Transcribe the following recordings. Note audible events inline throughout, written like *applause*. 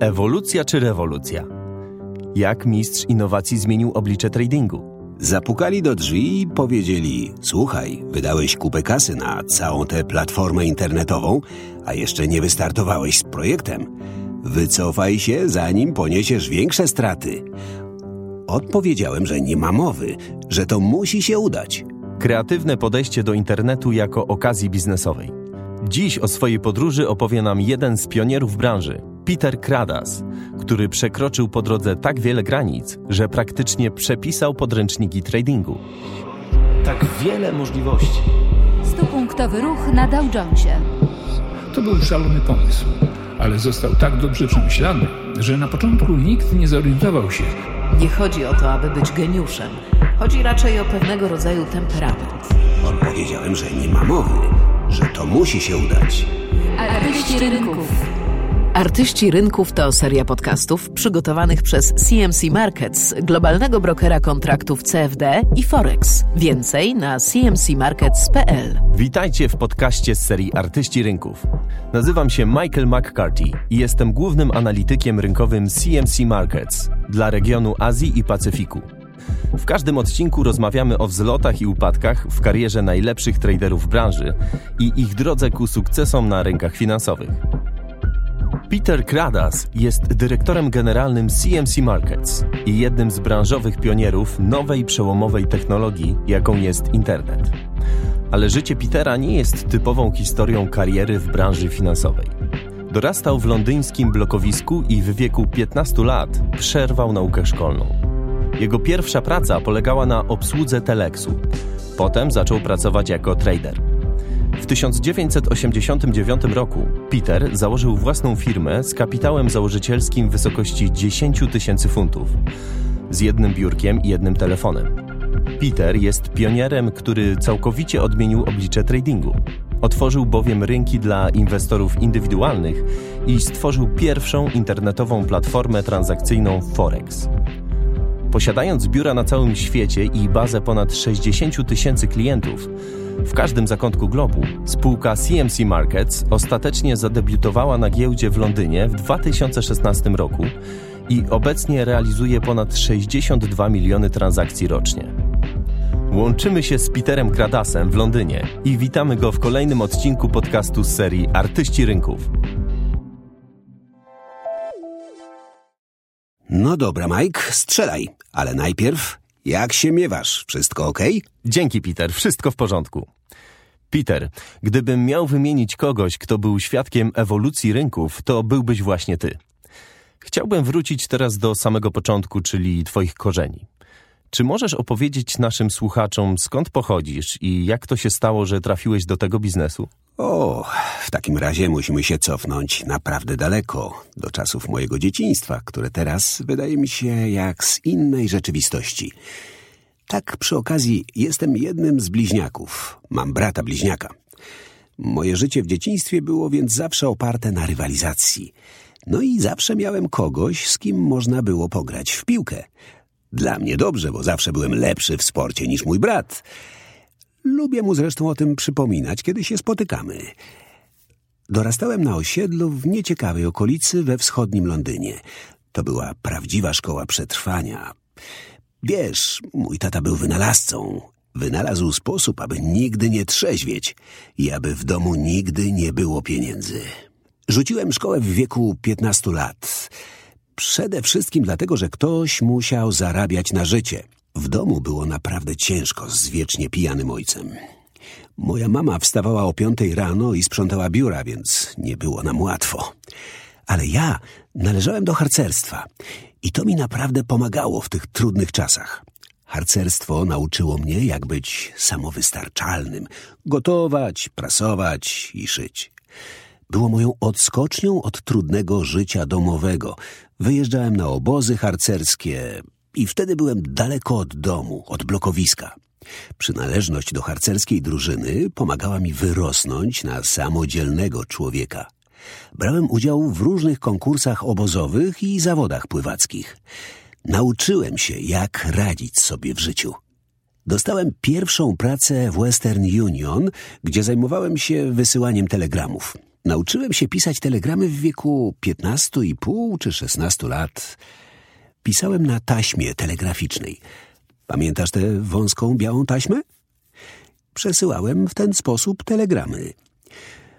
Ewolucja czy rewolucja? Jak mistrz innowacji zmienił oblicze tradingu? Zapukali do drzwi i powiedzieli: Słuchaj, wydałeś kupę kasy na całą tę platformę internetową, a jeszcze nie wystartowałeś z projektem. Wycofaj się, zanim poniesiesz większe straty. Odpowiedziałem, że nie ma mowy, że to musi się udać. Kreatywne podejście do internetu jako okazji biznesowej. Dziś o swojej podróży opowie nam jeden z pionierów branży, Peter Kradas, który przekroczył po drodze tak wiele granic, że praktycznie przepisał podręczniki tradingu. Tak wiele możliwości. Stupunktowy ruch na Dow Jonesie. To był szalony pomysł, ale został tak dobrze przemyślany, że na początku nikt nie zorientował się, Nie chodzi o to, aby być geniuszem. Chodzi raczej o pewnego rodzaju temperament. Odpowiedziałem, że nie ma mowy, że to musi się udać. Artyści rynków. Artyści Rynków to seria podcastów przygotowanych przez CMC Markets, globalnego brokera kontraktów CFD i Forex. Więcej na cmcmarkets.pl. Witajcie w podcaście z serii Artyści Rynków. Nazywam się Michael McCarthy i jestem głównym analitykiem rynkowym CMC Markets dla regionu Azji i Pacyfiku. W każdym odcinku rozmawiamy o wzlotach i upadkach w karierze najlepszych traderów branży i ich drodze ku sukcesom na rynkach finansowych. Peter Kradas jest dyrektorem generalnym CMC Markets i jednym z branżowych pionierów nowej przełomowej technologii, jaką jest internet. Ale życie Petera nie jest typową historią kariery w branży finansowej. Dorastał w londyńskim blokowisku i w wieku 15 lat przerwał naukę szkolną. Jego pierwsza praca polegała na obsłudze teleksu. Potem zaczął pracować jako trader. W 1989 roku Peter założył własną firmę z kapitałem założycielskim w wysokości 10 tysięcy funtów, z jednym biurkiem i jednym telefonem. Peter jest pionierem, który całkowicie odmienił oblicze tradingu. Otworzył bowiem rynki dla inwestorów indywidualnych i stworzył pierwszą internetową platformę transakcyjną Forex. Posiadając biura na całym świecie i bazę ponad 60 tysięcy klientów, w każdym zakątku globu, spółka CMC Markets ostatecznie zadebiutowała na giełdzie w Londynie w 2016 roku i obecnie realizuje ponad 62 miliony transakcji rocznie. Łączymy się z Peterem Kradasem w Londynie i witamy go w kolejnym odcinku podcastu z serii Artyści Rynków. No dobra, Mike, strzelaj, ale najpierw, jak się miewasz? Wszystko ok? Dzięki, Peter, wszystko w porządku. Peter, gdybym miał wymienić kogoś, kto był świadkiem ewolucji rynków, to byłbyś właśnie ty. Chciałbym wrócić teraz do samego początku, czyli twoich korzeni. Czy możesz opowiedzieć naszym słuchaczom, skąd pochodzisz i jak to się stało, że trafiłeś do tego biznesu? O, w takim razie musimy się cofnąć naprawdę daleko, do czasów mojego dzieciństwa, które teraz wydaje mi się jak z innej rzeczywistości. Tak przy okazji jestem jednym z bliźniaków. Mam brata bliźniaka. Moje życie w dzieciństwie było więc zawsze oparte na rywalizacji. No i zawsze miałem kogoś, z kim można było pograć w piłkę. Dla mnie dobrze, bo zawsze byłem lepszy w sporcie niż mój brat. Lubię mu zresztą o tym przypominać, kiedy się spotykamy. Dorastałem na osiedlu w nieciekawej okolicy we wschodnim Londynie. To była prawdziwa szkoła przetrwania. Wiesz, mój tata był wynalazcą. Wynalazł sposób, aby nigdy nie trzeźwieć i aby w domu nigdy nie było pieniędzy. Rzuciłem szkołę w wieku 15 lat. Przede wszystkim dlatego, że ktoś musiał zarabiać na życie. W domu było naprawdę ciężko z wiecznie pijanym ojcem. Moja mama wstawała o piątej rano i sprzątała biura, więc nie było nam łatwo. Ale ja należałem do harcerstwa i to mi naprawdę pomagało w tych trudnych czasach. Harcerstwo nauczyło mnie, jak być samowystarczalnym, gotować, prasować i szyć. Było moją odskocznią od trudnego życia domowego. Wyjeżdżałem na obozy harcerskie i wtedy byłem daleko od domu, od blokowiska. Przynależność do harcerskiej drużyny pomagała mi wyrosnąć na samodzielnego człowieka. Brałem udział w różnych konkursach obozowych i zawodach pływackich. Nauczyłem się, jak radzić sobie w życiu. Dostałem pierwszą pracę w Western Union, gdzie zajmowałem się wysyłaniem telegramów. Nauczyłem się pisać telegramy w wieku 15,5 czy 16 lat. Pisałem na taśmie telegraficznej. Pamiętasz tę wąską białą taśmę? Przesyłałem w ten sposób telegramy.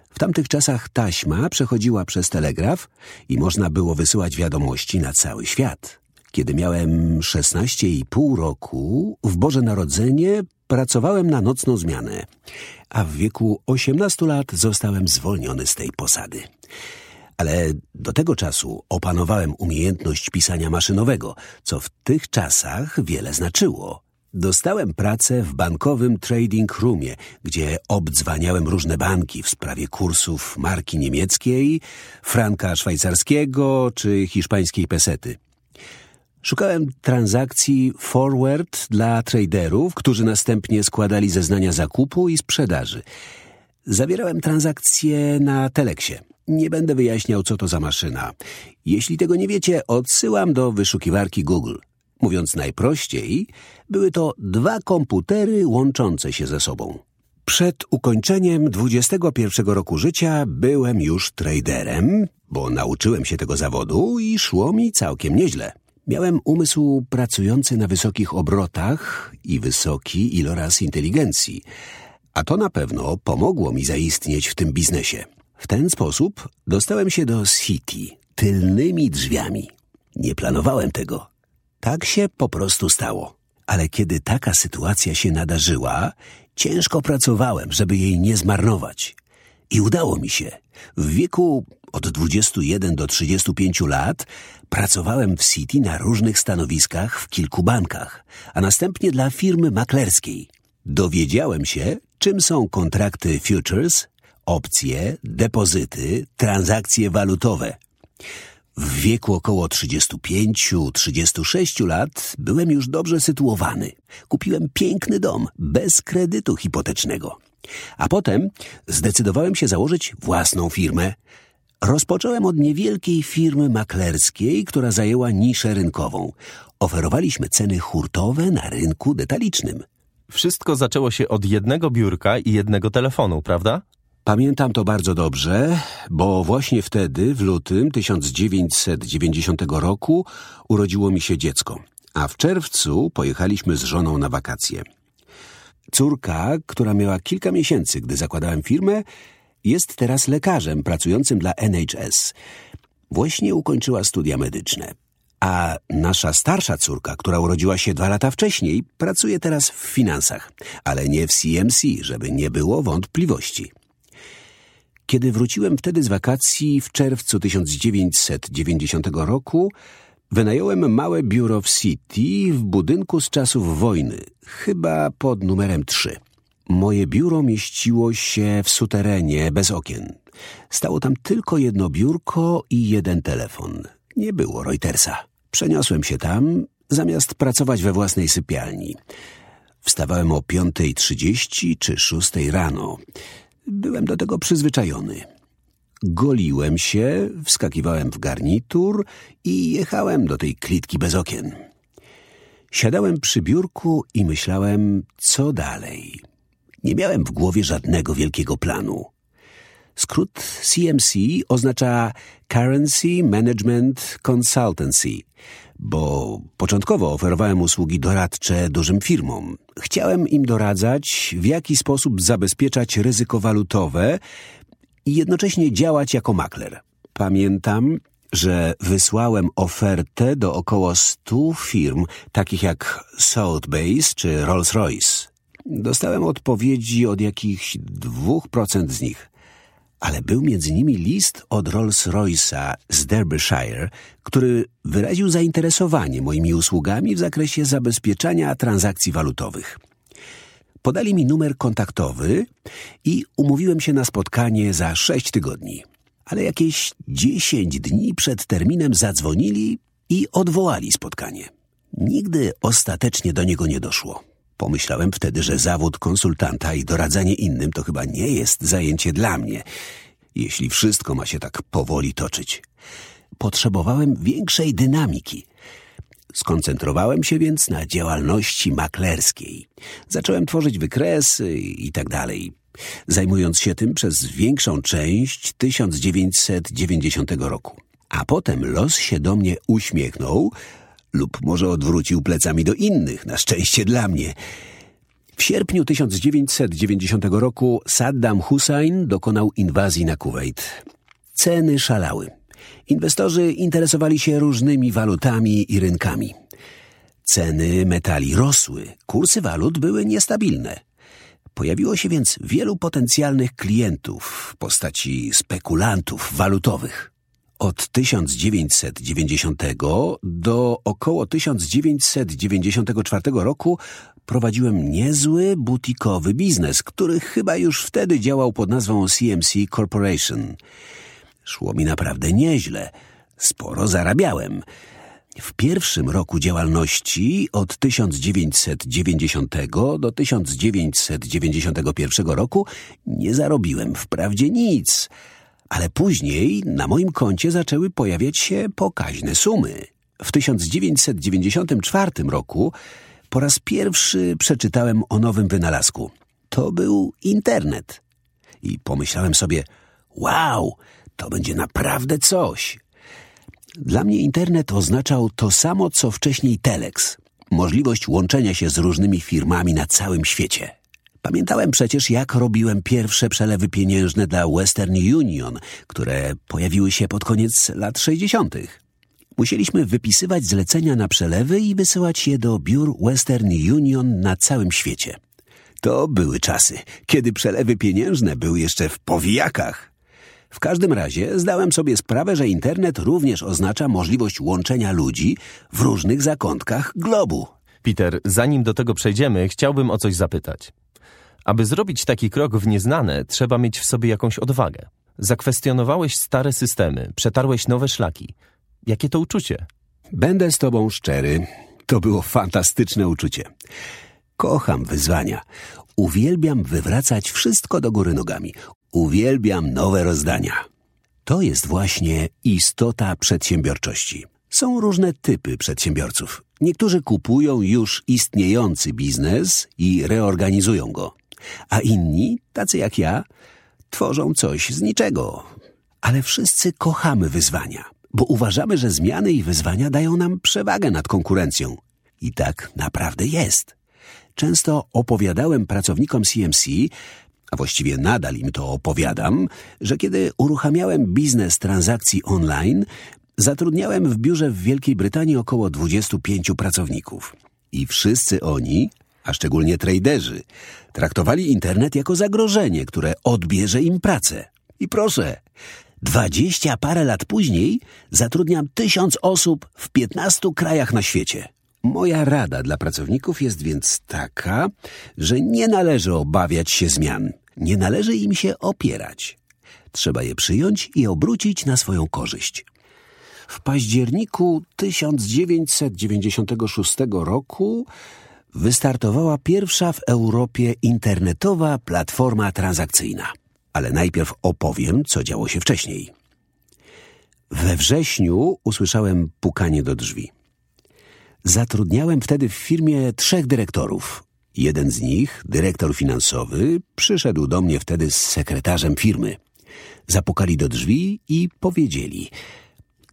W tamtych czasach taśma przechodziła przez telegraf i można było wysyłać wiadomości na cały świat. Kiedy miałem 16,5 roku, w Boże Narodzenie pracowałem na nocną zmianę, a w wieku 18 lat zostałem zwolniony z tej posady. Ale do tego czasu opanowałem umiejętność pisania maszynowego, co w tych czasach wiele znaczyło. Dostałem pracę w bankowym trading roomie, gdzie obdzwaniałem różne banki w sprawie kursów marki niemieckiej, franka szwajcarskiego czy hiszpańskiej pesety. Szukałem transakcji forward dla traderów, którzy następnie składali zeznania zakupu i sprzedaży. Zawierałem transakcje na Teleksie. Nie będę wyjaśniał, co to za maszyna. Jeśli tego nie wiecie, odsyłam do wyszukiwarki Google. Mówiąc najprościej, były to dwa komputery łączące się ze sobą. Przed ukończeniem 21 roku życia byłem już traderem, bo nauczyłem się tego zawodu i szło mi całkiem nieźle. Miałem umysł pracujący na wysokich obrotach i wysoki iloraz inteligencji, a to na pewno pomogło mi zaistnieć w tym biznesie. W ten sposób dostałem się do City tylnymi drzwiami. Nie planowałem tego. Tak się po prostu stało. Ale kiedy taka sytuacja się nadarzyła, ciężko pracowałem, żeby jej nie zmarnować. I udało mi się. W wieku od 21 do 35 lat pracowałem w City na różnych stanowiskach w kilku bankach, a następnie dla firmy maklerskiej. Dowiedziałem się, czym są kontrakty futures, opcje, depozyty, transakcje walutowe. W wieku około 35-36 lat byłem już dobrze sytuowany. Kupiłem piękny dom bez kredytu hipotecznego. A potem zdecydowałem się założyć własną firmę. Rozpocząłem od niewielkiej firmy maklerskiej, która zajęła niszę rynkową. Oferowaliśmy ceny hurtowe na rynku detalicznym. Wszystko zaczęło się od jednego biurka i jednego telefonu, prawda? Pamiętam to bardzo dobrze, bo właśnie wtedy, w lutym 1990 roku, urodziło mi się dziecko, a w czerwcu pojechaliśmy z żoną na wakacje. Córka, która miała kilka miesięcy, gdy zakładałem firmę, jest teraz lekarzem pracującym dla NHS. Właśnie ukończyła studia medyczne. A nasza starsza córka, która urodziła się dwa lata wcześniej, pracuje teraz w finansach, ale nie w CMC, żeby nie było wątpliwości. Kiedy wróciłem wtedy z wakacji w czerwcu 1990 roku, wynająłem małe biuro w City w budynku z czasów wojny, chyba pod numerem 3. Moje biuro mieściło się w suterenie bez okien. Stało tam tylko jedno biurko i jeden telefon. Nie było Reutersa. Przeniosłem się tam, zamiast pracować we własnej sypialni. Wstawałem o 5.30 czy 6 rano. Byłem do tego przyzwyczajony. Goliłem się, wskakiwałem w garnitur i jechałem do tej klitki bez okien. Siadałem przy biurku i myślałem, co dalej. Nie miałem w głowie żadnego wielkiego planu. Skrót CMC oznacza Currency Management Consultancy, bo początkowo oferowałem usługi doradcze dużym firmom. Chciałem im doradzać, w jaki sposób zabezpieczać ryzyko walutowe i jednocześnie działać jako makler. Pamiętam, że wysłałem ofertę do około stu firm, takich jak Southbase czy Rolls-Royce. Dostałem odpowiedzi od jakichś dwóch procent z nich ale był między nimi list od Rolls-Royce'a z Derbyshire, który wyraził zainteresowanie moimi usługami w zakresie zabezpieczania transakcji walutowych. Podali mi numer kontaktowy i umówiłem się na spotkanie za sześć tygodni. Ale jakieś dziesięć dni przed terminem zadzwonili i odwołali spotkanie. Nigdy ostatecznie do niego nie doszło. Pomyślałem wtedy, że zawód konsultanta i doradzanie innym to chyba nie jest zajęcie dla mnie, jeśli wszystko ma się tak powoli toczyć. Potrzebowałem większej dynamiki. Skoncentrowałem się więc na działalności maklerskiej. Zacząłem tworzyć wykresy i tak dalej. zajmując się tym przez większą część 1990 roku. A potem los się do mnie uśmiechnął, lub może odwrócił plecami do innych, na szczęście dla mnie. W sierpniu 1990 roku Saddam Hussein dokonał inwazji na Kuwait. Ceny szalały. Inwestorzy interesowali się różnymi walutami i rynkami. Ceny metali rosły, kursy walut były niestabilne. Pojawiło się więc wielu potencjalnych klientów w postaci spekulantów walutowych. Od 1990 do około 1994 roku prowadziłem niezły butikowy biznes, który chyba już wtedy działał pod nazwą CMC Corporation. Szło mi naprawdę nieźle. Sporo zarabiałem. W pierwszym roku działalności od 1990 do 1991 roku nie zarobiłem wprawdzie nic, ale później na moim koncie zaczęły pojawiać się pokaźne sumy. W 1994 roku po raz pierwszy przeczytałem o nowym wynalazku. To był internet. I pomyślałem sobie, wow, to będzie naprawdę coś. Dla mnie internet oznaczał to samo, co wcześniej telex. Możliwość łączenia się z różnymi firmami na całym świecie. Pamiętałem przecież, jak robiłem pierwsze przelewy pieniężne dla Western Union, które pojawiły się pod koniec lat 60. Musieliśmy wypisywać zlecenia na przelewy i wysyłać je do biur Western Union na całym świecie. To były czasy, kiedy przelewy pieniężne były jeszcze w powijakach. W każdym razie zdałem sobie sprawę, że internet również oznacza możliwość łączenia ludzi w różnych zakątkach globu. Peter, zanim do tego przejdziemy, chciałbym o coś zapytać. Aby zrobić taki krok w nieznane, trzeba mieć w sobie jakąś odwagę. Zakwestionowałeś stare systemy, przetarłeś nowe szlaki. Jakie to uczucie? Będę z tobą szczery. To było fantastyczne uczucie. Kocham wyzwania. Uwielbiam wywracać wszystko do góry nogami. Uwielbiam nowe rozdania. To jest właśnie istota przedsiębiorczości. Są różne typy przedsiębiorców. Niektórzy kupują już istniejący biznes i reorganizują go, a inni, tacy jak ja, tworzą coś z niczego. Ale wszyscy kochamy wyzwania, bo uważamy, że zmiany i wyzwania dają nam przewagę nad konkurencją. I tak naprawdę jest. Często opowiadałem pracownikom CMC, a właściwie nadal im to opowiadam, że kiedy uruchamiałem biznes transakcji online, zatrudniałem w biurze w Wielkiej Brytanii około 25 pracowników. I wszyscy oni, a szczególnie traderzy, traktowali internet jako zagrożenie, które odbierze im pracę. I proszę, dwadzieścia parę lat później zatrudniam tysiąc osób w piętnastu krajach na świecie. Moja rada dla pracowników jest więc taka, że nie należy obawiać się zmian, nie należy im się opierać. Trzeba je przyjąć i obrócić na swoją korzyść. W październiku 1996 roku wystartowała pierwsza w Europie internetowa platforma transakcyjna. Ale najpierw opowiem, co działo się wcześniej. We wrześniu usłyszałem pukanie do drzwi. Zatrudniałem wtedy w firmie trzech dyrektorów. Jeden z nich, dyrektor finansowy, przyszedł do mnie wtedy z sekretarzem firmy. Zapukali do drzwi i powiedzieli: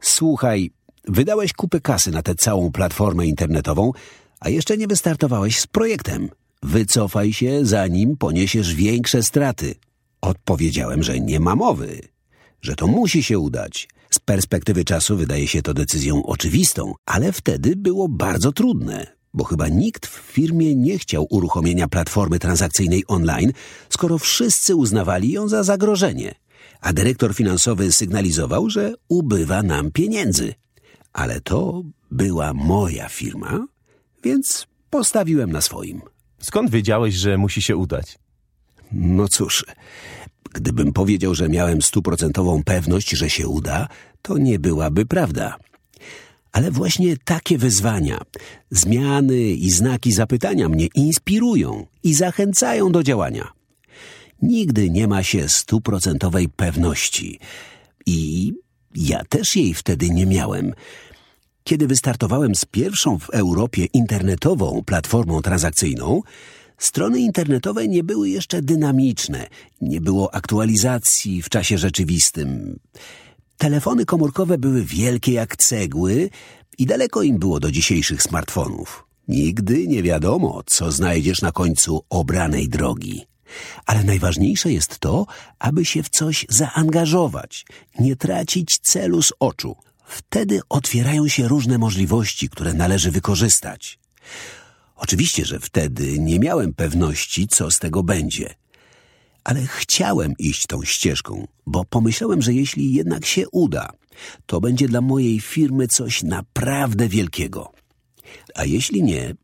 Słuchaj, wydałeś kupę kasy na tę całą platformę internetową, a jeszcze nie wystartowałeś z projektem. Wycofaj się, zanim poniesiesz większe straty. Odpowiedziałem, że nie ma mowy, że to musi się udać. Z perspektywy czasu wydaje się to decyzją oczywistą, ale wtedy było bardzo trudne, bo chyba nikt w firmie nie chciał uruchomienia platformy transakcyjnej online, skoro wszyscy uznawali ją za zagrożenie. A dyrektor finansowy sygnalizował, że ubywa nam pieniędzy. Ale to była moja firma, więc postawiłem na swoim. Skąd wiedziałeś, że musi się udać? No cóż, gdybym powiedział, że miałem stuprocentową pewność, że się uda, to nie byłaby prawda. Ale właśnie takie wyzwania, zmiany i znaki zapytania mnie inspirują i zachęcają do działania. Nigdy nie ma się stuprocentowej pewności. I ja też jej wtedy nie miałem. Kiedy wystartowałem z pierwszą w Europie internetową platformą transakcyjną, Strony internetowe nie były jeszcze dynamiczne, nie było aktualizacji w czasie rzeczywistym. Telefony komórkowe były wielkie jak cegły i daleko im było do dzisiejszych smartfonów. Nigdy nie wiadomo, co znajdziesz na końcu obranej drogi. Ale najważniejsze jest to, aby się w coś zaangażować, nie tracić celu z oczu. Wtedy otwierają się różne możliwości, które należy wykorzystać. Oczywiście, że wtedy nie miałem pewności, co z tego będzie. Ale chciałem iść tą ścieżką, bo pomyślałem, że jeśli jednak się uda, to będzie dla mojej firmy coś naprawdę wielkiego. A jeśli nie,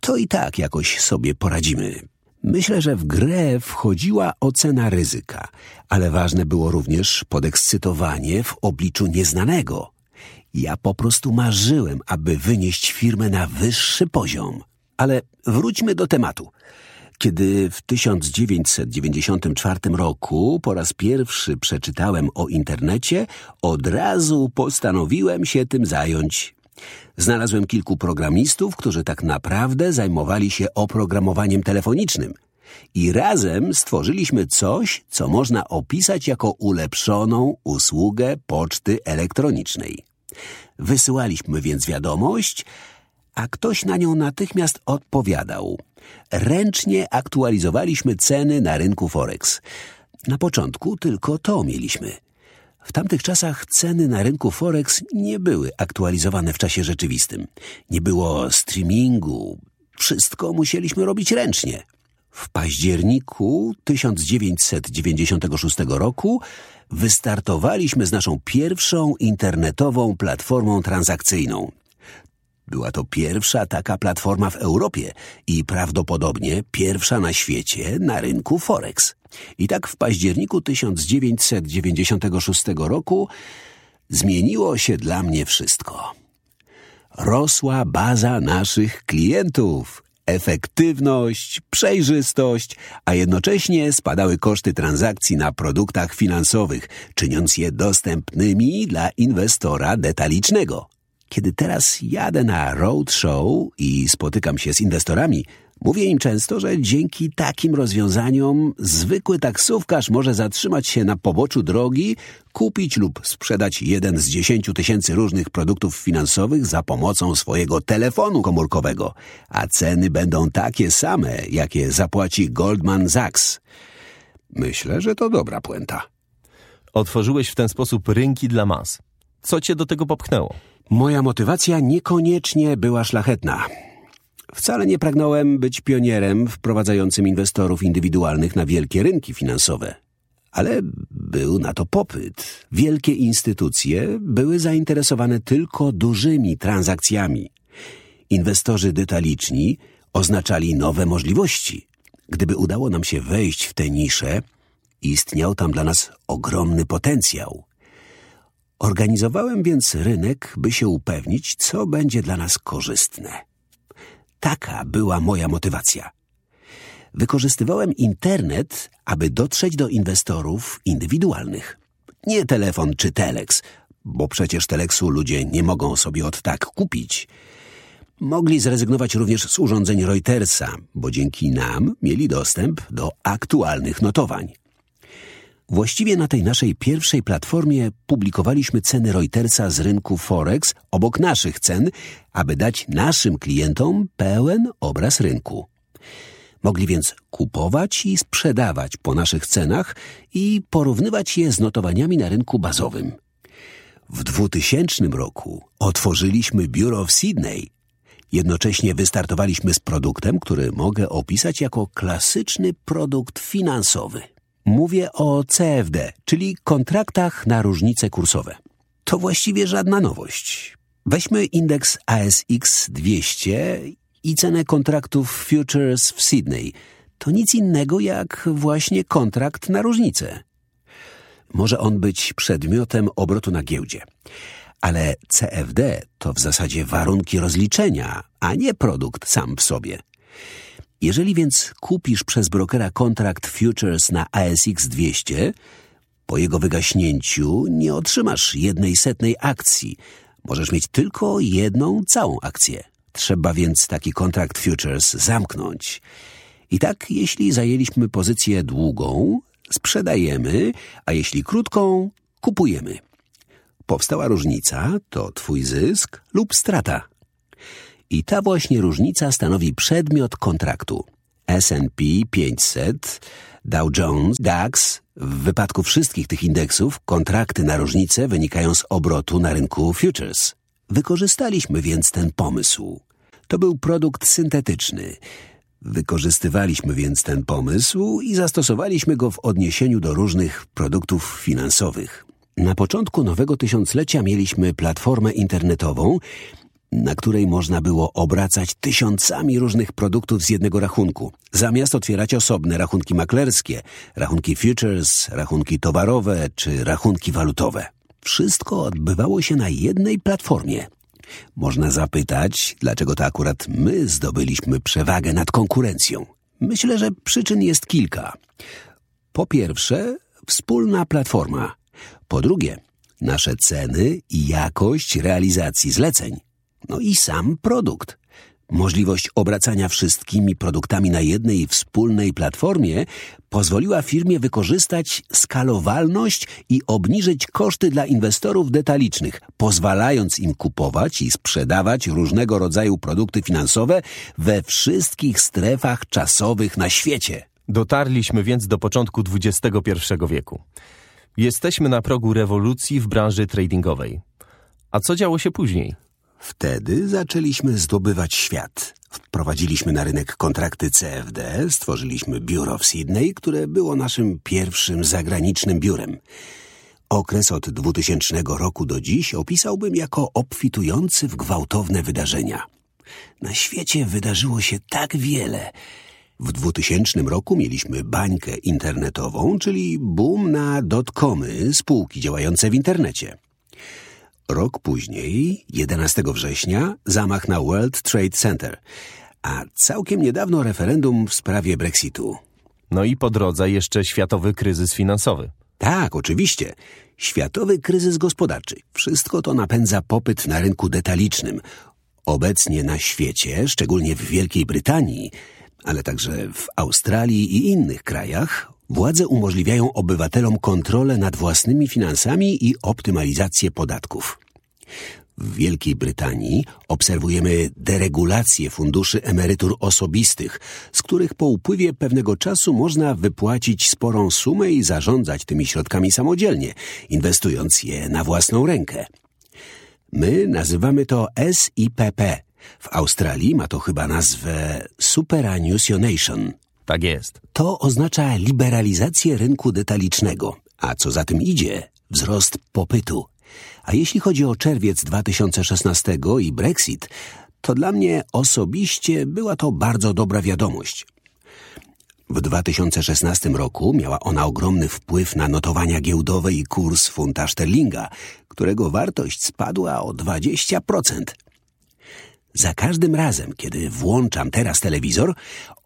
to i tak jakoś sobie poradzimy. Myślę, że w grę wchodziła ocena ryzyka, ale ważne było również podekscytowanie w obliczu nieznanego. Ja po prostu marzyłem, aby wynieść firmę na wyższy poziom. Ale wróćmy do tematu. Kiedy w 1994 roku po raz pierwszy przeczytałem o internecie, od razu postanowiłem się tym zająć. Znalazłem kilku programistów, którzy tak naprawdę zajmowali się oprogramowaniem telefonicznym. I razem stworzyliśmy coś, co można opisać jako ulepszoną usługę poczty elektronicznej. Wysyłaliśmy więc wiadomość, a ktoś na nią natychmiast odpowiadał. Ręcznie aktualizowaliśmy ceny na rynku Forex. Na początku tylko to mieliśmy. W tamtych czasach ceny na rynku Forex nie były aktualizowane w czasie rzeczywistym. Nie było streamingu. Wszystko musieliśmy robić ręcznie. W październiku 1996 roku wystartowaliśmy z naszą pierwszą internetową platformą transakcyjną. Była to pierwsza taka platforma w Europie i prawdopodobnie pierwsza na świecie na rynku Forex. I tak w październiku 1996 roku zmieniło się dla mnie wszystko. Rosła baza naszych klientów, efektywność, przejrzystość, a jednocześnie spadały koszty transakcji na produktach finansowych, czyniąc je dostępnymi dla inwestora detalicznego. Kiedy teraz jadę na roadshow i spotykam się z inwestorami, mówię im często, że dzięki takim rozwiązaniom zwykły taksówkarz może zatrzymać się na poboczu drogi, kupić lub sprzedać jeden z dziesięciu tysięcy różnych produktów finansowych za pomocą swojego telefonu komórkowego, a ceny będą takie same, jakie zapłaci Goldman Sachs. Myślę, że to dobra puenta. Otworzyłeś w ten sposób rynki dla mas. Co cię do tego popchnęło? Moja motywacja niekoniecznie była szlachetna. Wcale nie pragnąłem być pionierem wprowadzającym inwestorów indywidualnych na wielkie rynki finansowe. Ale był na to popyt. Wielkie instytucje były zainteresowane tylko dużymi transakcjami. Inwestorzy detaliczni oznaczali nowe możliwości. Gdyby udało nam się wejść w tę niszę, istniał tam dla nas ogromny potencjał. Organizowałem więc rynek, by się upewnić, co będzie dla nas korzystne. Taka była moja motywacja. Wykorzystywałem internet, aby dotrzeć do inwestorów indywidualnych. Nie telefon czy teleks, bo przecież teleksu ludzie nie mogą sobie od tak kupić. Mogli zrezygnować również z urządzeń Reutersa, bo dzięki nam mieli dostęp do aktualnych notowań. Właściwie na tej naszej pierwszej platformie publikowaliśmy ceny Reutersa z rynku Forex obok naszych cen, aby dać naszym klientom pełen obraz rynku. Mogli więc kupować i sprzedawać po naszych cenach i porównywać je z notowaniami na rynku bazowym. W 2000 roku otworzyliśmy biuro w Sydney. Jednocześnie wystartowaliśmy z produktem, który mogę opisać jako klasyczny produkt finansowy. Mówię o CFD, czyli kontraktach na różnice kursowe. To właściwie żadna nowość. Weźmy indeks ASX 200 i cenę kontraktów futures w Sydney. To nic innego jak właśnie kontrakt na różnicę. Może on być przedmiotem obrotu na giełdzie. Ale CFD to w zasadzie warunki rozliczenia, a nie produkt sam w sobie. Jeżeli więc kupisz przez brokera kontrakt futures na ASX 200, po jego wygaśnięciu nie otrzymasz jednej setnej akcji. Możesz mieć tylko jedną całą akcję. Trzeba więc taki kontrakt futures zamknąć. I tak, jeśli zajęliśmy pozycję długą, sprzedajemy, a jeśli krótką, kupujemy. Powstała różnica, to twój zysk lub strata. I ta właśnie różnica stanowi przedmiot kontraktu. S&P 500, Dow Jones, DAX. W wypadku wszystkich tych indeksów kontrakty na różnicę wynikają z obrotu na rynku futures. Wykorzystaliśmy więc ten pomysł. To był produkt syntetyczny. Wykorzystywaliśmy więc ten pomysł i zastosowaliśmy go w odniesieniu do różnych produktów finansowych. Na początku nowego tysiąclecia mieliśmy platformę internetową, na której można było obracać tysiącami różnych produktów z jednego rachunku, zamiast otwierać osobne rachunki maklerskie, rachunki futures, rachunki towarowe czy rachunki walutowe. Wszystko odbywało się na jednej platformie. Można zapytać, dlaczego to akurat my zdobyliśmy przewagę nad konkurencją. Myślę, że przyczyn jest kilka. Po pierwsze, wspólna platforma. Po drugie, nasze ceny i jakość realizacji zleceń. No i sam produkt. Możliwość obracania wszystkimi produktami na jednej wspólnej platformie pozwoliła firmie wykorzystać skalowalność i obniżyć koszty dla inwestorów detalicznych, pozwalając im kupować i sprzedawać różnego rodzaju produkty finansowe we wszystkich strefach czasowych na świecie. Dotarliśmy więc do początku XXI wieku. Jesteśmy na progu rewolucji w branży tradingowej. A co działo się później? Wtedy zaczęliśmy zdobywać świat. Wprowadziliśmy na rynek kontrakty CFD, stworzyliśmy biuro w Sydney, które było naszym pierwszym zagranicznym biurem. Okres od 2000 roku do dziś opisałbym jako obfitujący w gwałtowne wydarzenia. Na świecie wydarzyło się tak wiele. W 2000 roku mieliśmy bańkę internetową, czyli boom na dotcomy, spółki działające w internecie. Rok później, 11 września, zamach na World Trade Center, a całkiem niedawno referendum w sprawie Brexitu. No i po drodze jeszcze światowy kryzys finansowy. Tak, oczywiście. Światowy kryzys gospodarczy. Wszystko to napędza popyt na rynku detalicznym. Obecnie na świecie, szczególnie w Wielkiej Brytanii, ale także w Australii i innych krajach, władze umożliwiają obywatelom kontrolę nad własnymi finansami i optymalizację podatków. W Wielkiej Brytanii obserwujemy deregulację funduszy emerytur osobistych, z których po upływie pewnego czasu można wypłacić sporą sumę i zarządzać tymi środkami samodzielnie, inwestując je na własną rękę. My nazywamy to SIPP. W Australii ma to chyba nazwę Superannuation. Tak jest. To oznacza liberalizację rynku detalicznego, a co za tym idzie, wzrost popytu. A jeśli chodzi o czerwiec 2016 i Brexit, to dla mnie osobiście była to bardzo dobra wiadomość. W 2016 roku miała ona ogromny wpływ na notowania giełdowe i kurs funta sterlinga, którego wartość spadła o 20%. Za każdym razem, kiedy włączam teraz telewizor,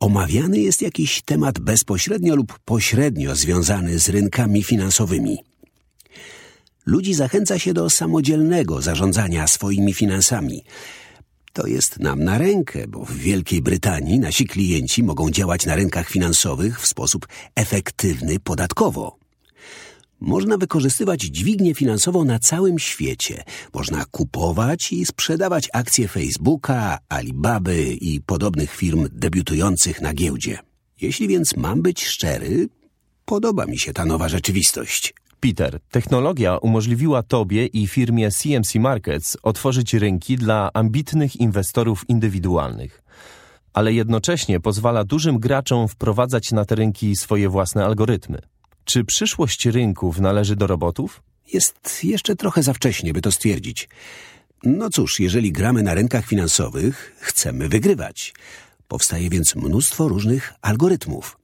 omawiany jest jakiś temat bezpośrednio lub pośrednio związany z rynkami finansowymi. Ludzi zachęca się do samodzielnego zarządzania swoimi finansami. To jest nam na rękę, bo w Wielkiej Brytanii nasi klienci mogą działać na rynkach finansowych w sposób efektywny podatkowo. Można wykorzystywać dźwignię finansową na całym świecie. Można kupować i sprzedawać akcje Facebooka, Alibaby i podobnych firm debiutujących na giełdzie. Jeśli więc mam być szczery, podoba mi się ta nowa rzeczywistość. Peter, technologia umożliwiła Tobie i firmie CMC Markets otworzyć rynki dla ambitnych inwestorów indywidualnych, ale jednocześnie pozwala dużym graczom wprowadzać na te rynki swoje własne algorytmy. Czy przyszłość rynków należy do robotów? Jest jeszcze trochę za wcześnie, by to stwierdzić. No cóż, jeżeli gramy na rynkach finansowych, chcemy wygrywać. Powstaje więc mnóstwo różnych algorytmów.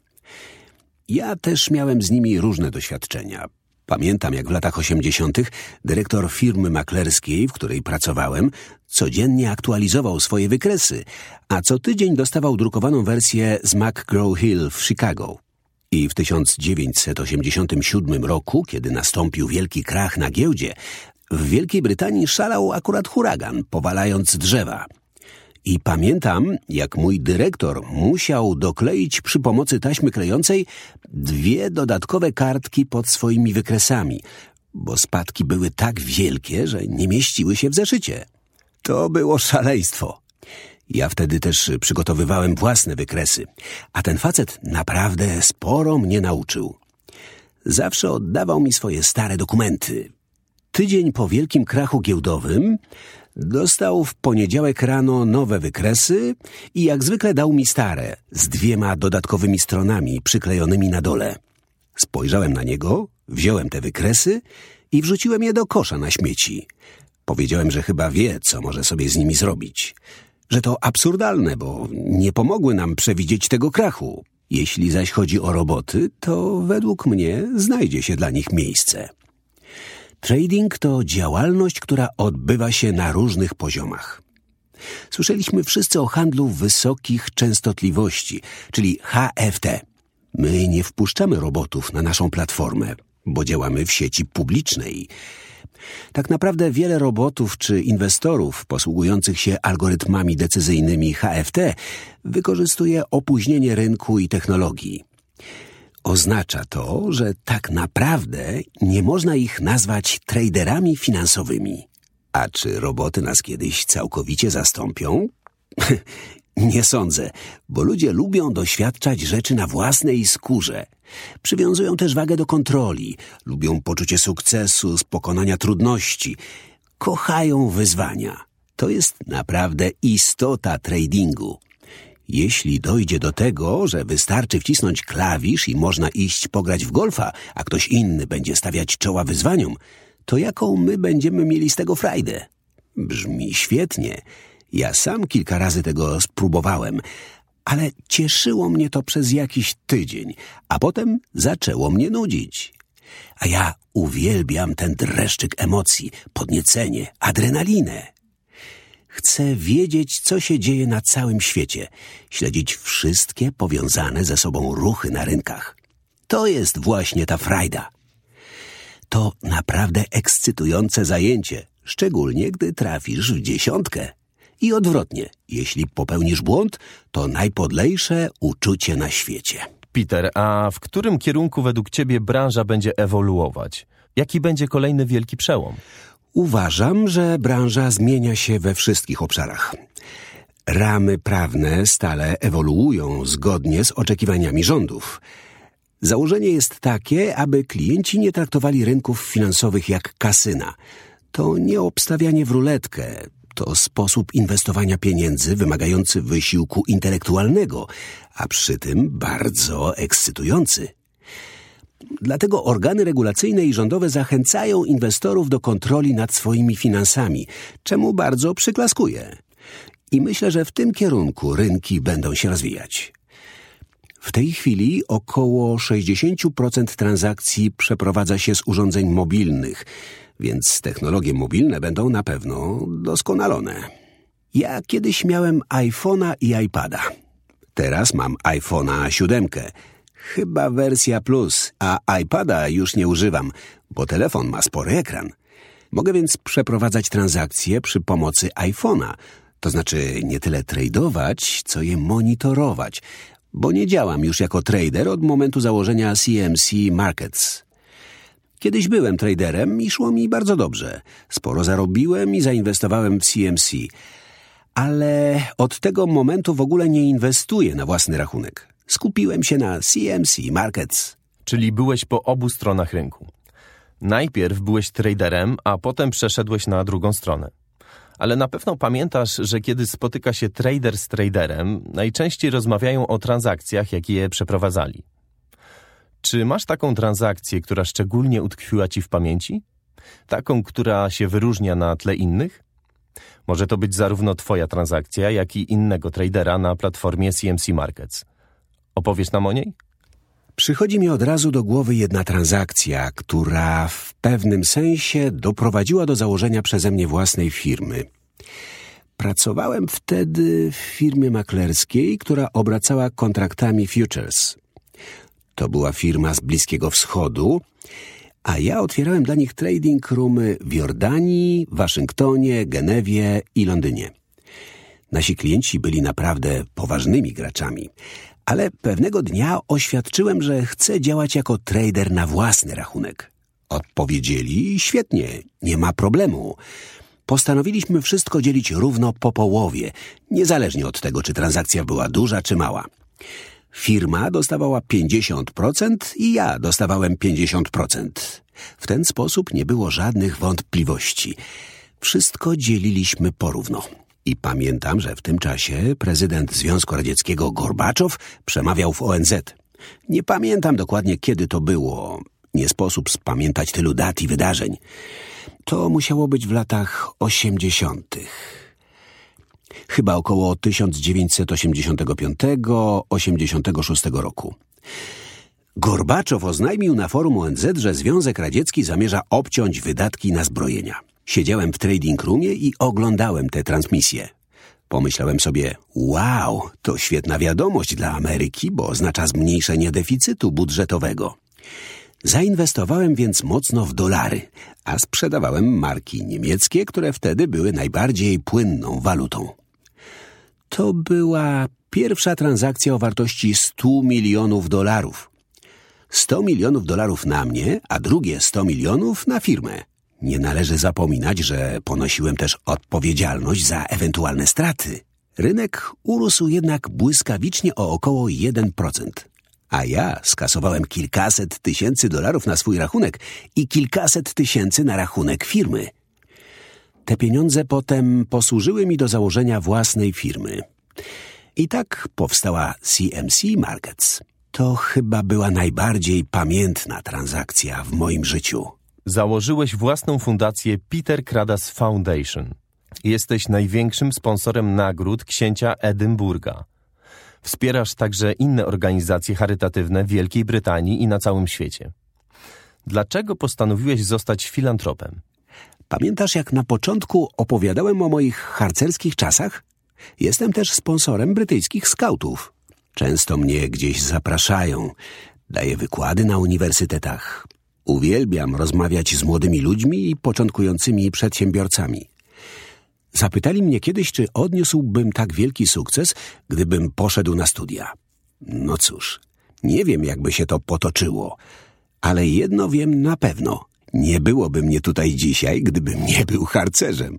Ja też miałem z nimi różne doświadczenia. Pamiętam, jak w latach 80. dyrektor firmy maklerskiej, w której pracowałem, codziennie aktualizował swoje wykresy, a co tydzień dostawał drukowaną wersję z McGraw Hill w Chicago. I w 1987 roku, kiedy nastąpił wielki krach na giełdzie, w Wielkiej Brytanii szalał akurat huragan, powalając drzewa. I pamiętam, jak mój dyrektor musiał dokleić przy pomocy taśmy klejącej dwie dodatkowe kartki pod swoimi wykresami, bo spadki były tak wielkie, że nie mieściły się w zeszycie. To było szaleństwo. Ja wtedy też przygotowywałem własne wykresy, a ten facet naprawdę sporo mnie nauczył. Zawsze oddawał mi swoje stare dokumenty. Tydzień po wielkim krachu giełdowym dostał w poniedziałek rano nowe wykresy i jak zwykle dał mi stare, z dwiema dodatkowymi stronami przyklejonymi na dole. Spojrzałem na niego, wziąłem te wykresy i wrzuciłem je do kosza na śmieci. Powiedziałem, że chyba wie, co może sobie z nimi zrobić. Że to absurdalne, bo nie pomogły nam przewidzieć tego krachu. Jeśli zaś chodzi o roboty, to według mnie znajdzie się dla nich miejsce. Trading to działalność, która odbywa się na różnych poziomach. Słyszeliśmy wszyscy o handlu wysokich częstotliwości, czyli HFT. My nie wpuszczamy robotów na naszą platformę, bo działamy w sieci publicznej. Tak naprawdę wiele robotów czy inwestorów posługujących się algorytmami decyzyjnymi HFT wykorzystuje opóźnienie rynku i technologii. Oznacza to, że tak naprawdę nie można ich nazwać traderami finansowymi. A czy roboty nas kiedyś całkowicie zastąpią? *laughs* nie sądzę, bo ludzie lubią doświadczać rzeczy na własnej skórze. Przywiązują też wagę do kontroli, lubią poczucie sukcesu z pokonania trudności, kochają wyzwania. To jest naprawdę istota tradingu. Jeśli dojdzie do tego, że wystarczy wcisnąć klawisz i można iść pograć w golfa, a ktoś inny będzie stawiać czoła wyzwaniom, to jaką my będziemy mieli z tego frajdę? Brzmi świetnie. Ja sam kilka razy tego spróbowałem, ale cieszyło mnie to przez jakiś tydzień, a potem zaczęło mnie nudzić. A ja uwielbiam ten dreszczyk emocji, podniecenie, adrenalinę. Chcę wiedzieć, co się dzieje na całym świecie, śledzić wszystkie powiązane ze sobą ruchy na rynkach. To jest właśnie ta frajda. To naprawdę ekscytujące zajęcie, szczególnie gdy trafisz w dziesiątkę. I odwrotnie, jeśli popełnisz błąd, to najpodlejsze uczucie na świecie. Peter, a w którym kierunku według ciebie branża będzie ewoluować? Jaki będzie kolejny wielki przełom? Uważam, że branża zmienia się we wszystkich obszarach. Ramy prawne stale ewoluują zgodnie z oczekiwaniami rządów. Założenie jest takie, aby klienci nie traktowali rynków finansowych jak kasyna. To nie obstawianie w ruletkę, to sposób inwestowania pieniędzy wymagający wysiłku intelektualnego, a przy tym bardzo ekscytujący. Dlatego organy regulacyjne i rządowe zachęcają inwestorów do kontroli nad swoimi finansami, czemu bardzo przyklaskuję. I myślę, że w tym kierunku rynki będą się rozwijać. W tej chwili około 60% transakcji przeprowadza się z urządzeń mobilnych, więc technologie mobilne będą na pewno doskonalone. Ja kiedyś miałem iPhone'a i iPada. Teraz mam iPhone'a 7 Chyba wersja plus, a iPada już nie używam, bo telefon ma spory ekran. Mogę więc przeprowadzać transakcje przy pomocy iPhone'a, to znaczy nie tyle tradować, co je monitorować, bo nie działam już jako trader od momentu założenia CMC Markets. Kiedyś byłem traderem i szło mi bardzo dobrze. Sporo zarobiłem i zainwestowałem w CMC, ale od tego momentu w ogóle nie inwestuję na własny rachunek. Skupiłem się na CMC Markets. Czyli byłeś po obu stronach rynku. Najpierw byłeś traderem, a potem przeszedłeś na drugą stronę. Ale na pewno pamiętasz, że kiedy spotyka się trader z traderem, najczęściej rozmawiają o transakcjach, jakie je przeprowadzali. Czy masz taką transakcję, która szczególnie utkwiła ci w pamięci? Taką, która się wyróżnia na tle innych? Może to być zarówno twoja transakcja, jak i innego tradera na platformie CMC Markets. Opowiesz nam o niej? Przychodzi mi od razu do głowy jedna transakcja, która w pewnym sensie doprowadziła do założenia przeze mnie własnej firmy. Pracowałem wtedy w firmie maklerskiej, która obracała kontraktami futures. To była firma z Bliskiego Wschodu, a ja otwierałem dla nich trading roomy w Jordanii, Waszyngtonie, Genewie i Londynie. Nasi klienci byli naprawdę poważnymi graczami. Ale pewnego dnia oświadczyłem, że chcę działać jako trader na własny rachunek. Odpowiedzieli, świetnie, nie ma problemu. Postanowiliśmy wszystko dzielić równo po połowie, niezależnie od tego, czy transakcja była duża czy mała. Firma dostawała 50% i ja dostawałem 50%. W ten sposób nie było żadnych wątpliwości. Wszystko dzieliliśmy porówno. I pamiętam, że w tym czasie prezydent Związku Radzieckiego Gorbaczow przemawiał w ONZ. Nie pamiętam dokładnie, kiedy to było. Nie sposób spamiętać tylu dat i wydarzeń. To musiało być w latach osiemdziesiątych. Chyba około 1985-86 roku. Gorbaczow oznajmił na forum ONZ, że Związek Radziecki zamierza obciąć wydatki na zbrojenia. Siedziałem w trading roomie i oglądałem tę transmisję. Pomyślałem sobie, wow, to świetna wiadomość dla Ameryki, bo oznacza zmniejszenie deficytu budżetowego. Zainwestowałem więc mocno w dolary, a sprzedawałem marki niemieckie, które wtedy były najbardziej płynną walutą. To była pierwsza transakcja o wartości 100 milionów dolarów. 100 milionów dolarów na mnie, a drugie 100 milionów na firmę. Nie należy zapominać, że ponosiłem też odpowiedzialność za ewentualne straty. Rynek urósł jednak błyskawicznie o około 1%. A ja skasowałem kilkaset tysięcy dolarów na swój rachunek i kilkaset tysięcy na rachunek firmy. Te pieniądze potem posłużyły mi do założenia własnej firmy. I tak powstała CMC Markets. To chyba była najbardziej pamiętna transakcja w moim życiu. Założyłeś własną fundację Peter Kradas Foundation. Jesteś największym sponsorem nagród księcia Edynburga. Wspierasz także inne organizacje charytatywne w Wielkiej Brytanii i na całym świecie. Dlaczego postanowiłeś zostać filantropem? Pamiętasz, jak na początku opowiadałem o moich harcerskich czasach? Jestem też sponsorem brytyjskich skautów. Często mnie gdzieś zapraszają. Daję wykłady na uniwersytetach. Uwielbiam rozmawiać z młodymi ludźmi i początkującymi przedsiębiorcami. Zapytali mnie kiedyś, czy odniósłbym tak wielki sukces, gdybym poszedł na studia. No cóż, nie wiem, jakby się to potoczyło, ale jedno wiem na pewno. Nie byłoby mnie tutaj dzisiaj, gdybym nie był harcerzem.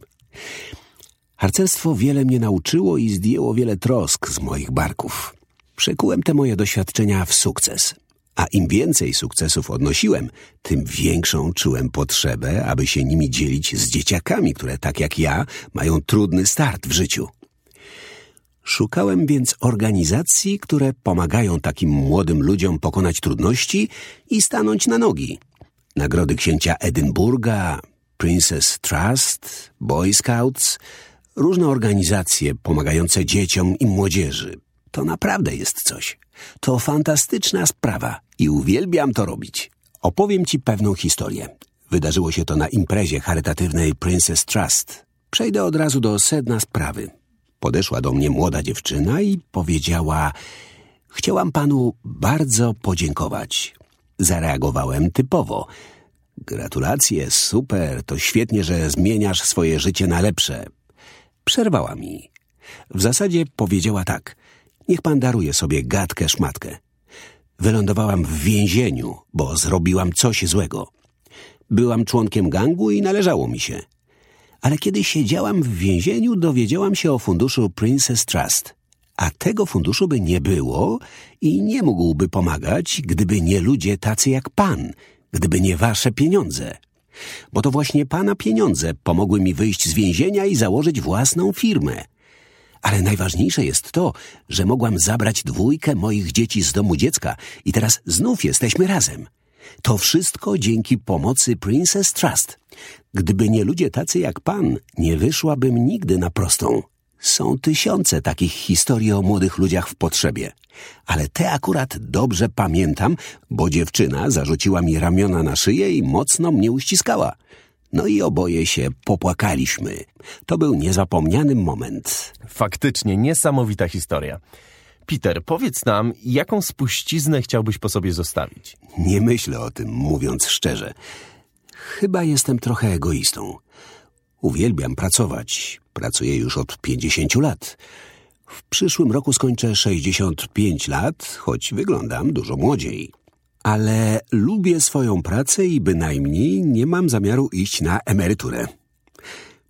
Harcerstwo wiele mnie nauczyło i zdjęło wiele trosk z moich barków. Przekułem te moje doświadczenia w sukces. A im więcej sukcesów odnosiłem, tym większą czułem potrzebę, aby się nimi dzielić z dzieciakami, które tak jak ja mają trudny start w życiu. Szukałem więc organizacji, które pomagają takim młodym ludziom pokonać trudności i stanąć na nogi. Nagrody księcia Edynburga, Princess Trust, Boy Scouts, różne organizacje pomagające dzieciom i młodzieży. To naprawdę jest coś. To fantastyczna sprawa i uwielbiam to robić. Opowiem ci pewną historię. Wydarzyło się to na imprezie charytatywnej Princess Trust. Przejdę od razu do sedna sprawy. Podeszła do mnie młoda dziewczyna i powiedziała: Chciałam panu bardzo podziękować. Zareagowałem typowo. Gratulacje, super, to świetnie, że zmieniasz swoje życie na lepsze. Przerwała mi. W zasadzie powiedziała tak: Niech pan daruje sobie gadkę szmatkę. Wylądowałam w więzieniu, bo zrobiłam coś złego. Byłam członkiem gangu i należało mi się. Ale kiedy siedziałam w więzieniu, dowiedziałam się o funduszu Princess Trust. A tego funduszu by nie było i nie mógłby pomagać, gdyby nie ludzie tacy jak pan, gdyby nie wasze pieniądze. Bo to właśnie pana pieniądze pomogły mi wyjść z więzienia i założyć własną firmę. Ale najważniejsze jest to, że mogłam zabrać dwójkę moich dzieci z domu dziecka i teraz znów jesteśmy razem. To wszystko dzięki pomocy Princess Trust. Gdyby nie ludzie tacy jak pan, nie wyszłabym nigdy na prostą. Są tysiące takich historii o młodych ludziach w potrzebie. Ale te akurat dobrze pamiętam, bo dziewczyna zarzuciła mi ramiona na szyję i mocno mnie uściskała. No i oboje się popłakaliśmy. To był niezapomniany moment. Faktycznie niesamowita historia. Peter, powiedz nam, jaką spuściznę chciałbyś po sobie zostawić? Nie myślę o tym, mówiąc szczerze. Chyba jestem trochę egoistą. Uwielbiam pracować, Pracuję już od 50 lat. W przyszłym roku skończę 65 lat, choć wyglądam dużo młodziej. Ale lubię swoją pracę i bynajmniej nie mam zamiaru iść na emeryturę.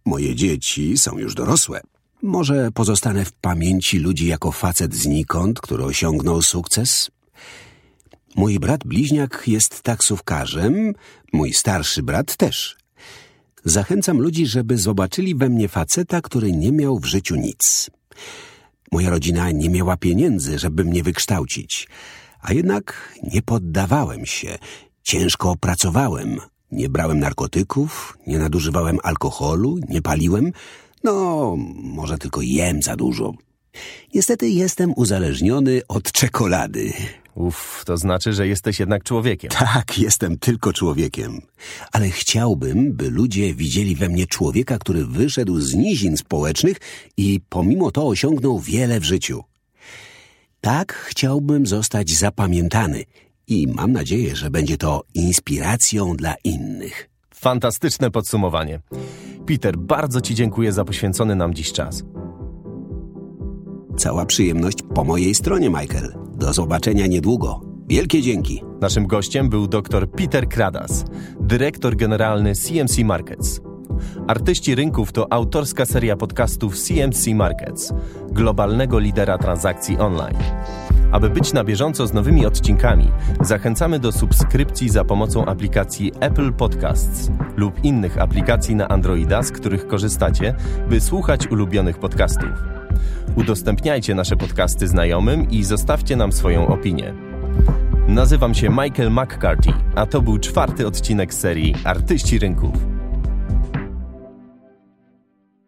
Moje dzieci są już dorosłe. Może pozostanę w pamięci ludzi jako facet znikąd, który osiągnął sukces? Mój brat bliźniak jest taksówkarzem, mój starszy brat też. Zachęcam ludzi, żeby zobaczyli we mnie faceta, który nie miał w życiu nic. Moja rodzina nie miała pieniędzy, żeby mnie wykształcić, a jednak nie poddawałem się. Ciężko pracowałem. Nie brałem narkotyków, nie nadużywałem alkoholu, nie paliłem. No, może tylko jem za dużo. Niestety jestem uzależniony od czekolady. Uff, to znaczy, że jesteś jednak człowiekiem. Tak, jestem tylko człowiekiem. Ale chciałbym, by ludzie widzieli we mnie człowieka, który wyszedł z nizin społecznych i pomimo to osiągnął wiele w życiu. Tak chciałbym zostać zapamiętany i mam nadzieję, że będzie to inspiracją dla innych. Fantastyczne podsumowanie. Peter, bardzo Ci dziękuję za poświęcony nam dziś czas. Cała przyjemność po mojej stronie, Michael. Do zobaczenia niedługo. Wielkie dzięki. Naszym gościem był dr Peter Kradas, dyrektor generalny CMC Markets. Artyści Rynków to autorska seria podcastów CMC Markets, globalnego lidera transakcji online. Aby być na bieżąco z nowymi odcinkami, zachęcamy do subskrypcji za pomocą aplikacji Apple Podcasts lub innych aplikacji na Androida, z których korzystacie, by słuchać ulubionych podcastów. Udostępniajcie nasze podcasty znajomym i zostawcie nam swoją opinię. Nazywam się Michael McCarthy, a to był czwarty odcinek serii Artyści Rynków.